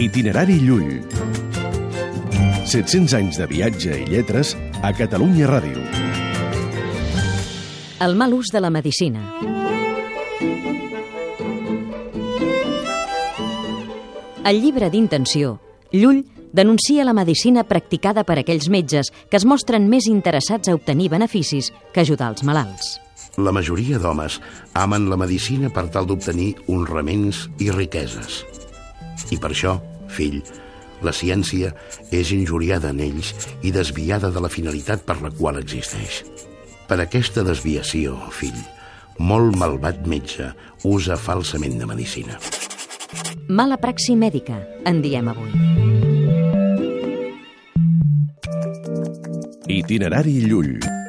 Itinerari Llull. 700 anys de viatge i lletres a Catalunya Ràdio. El mal ús de la medicina. Al llibre d'intenció, Llull denuncia la medicina practicada per aquells metges que es mostren més interessats a obtenir beneficis que ajudar els malalts. La majoria d'homes amen la medicina per tal d'obtenir uns remens i riqueses. I per això, fill, la ciència és injuriada en ells i desviada de la finalitat per la qual existeix. Per aquesta desviació, fill, molt malvat metge usa falsament de medicina. Mala praxi mèdica, en diem avui. Itinerari Llull.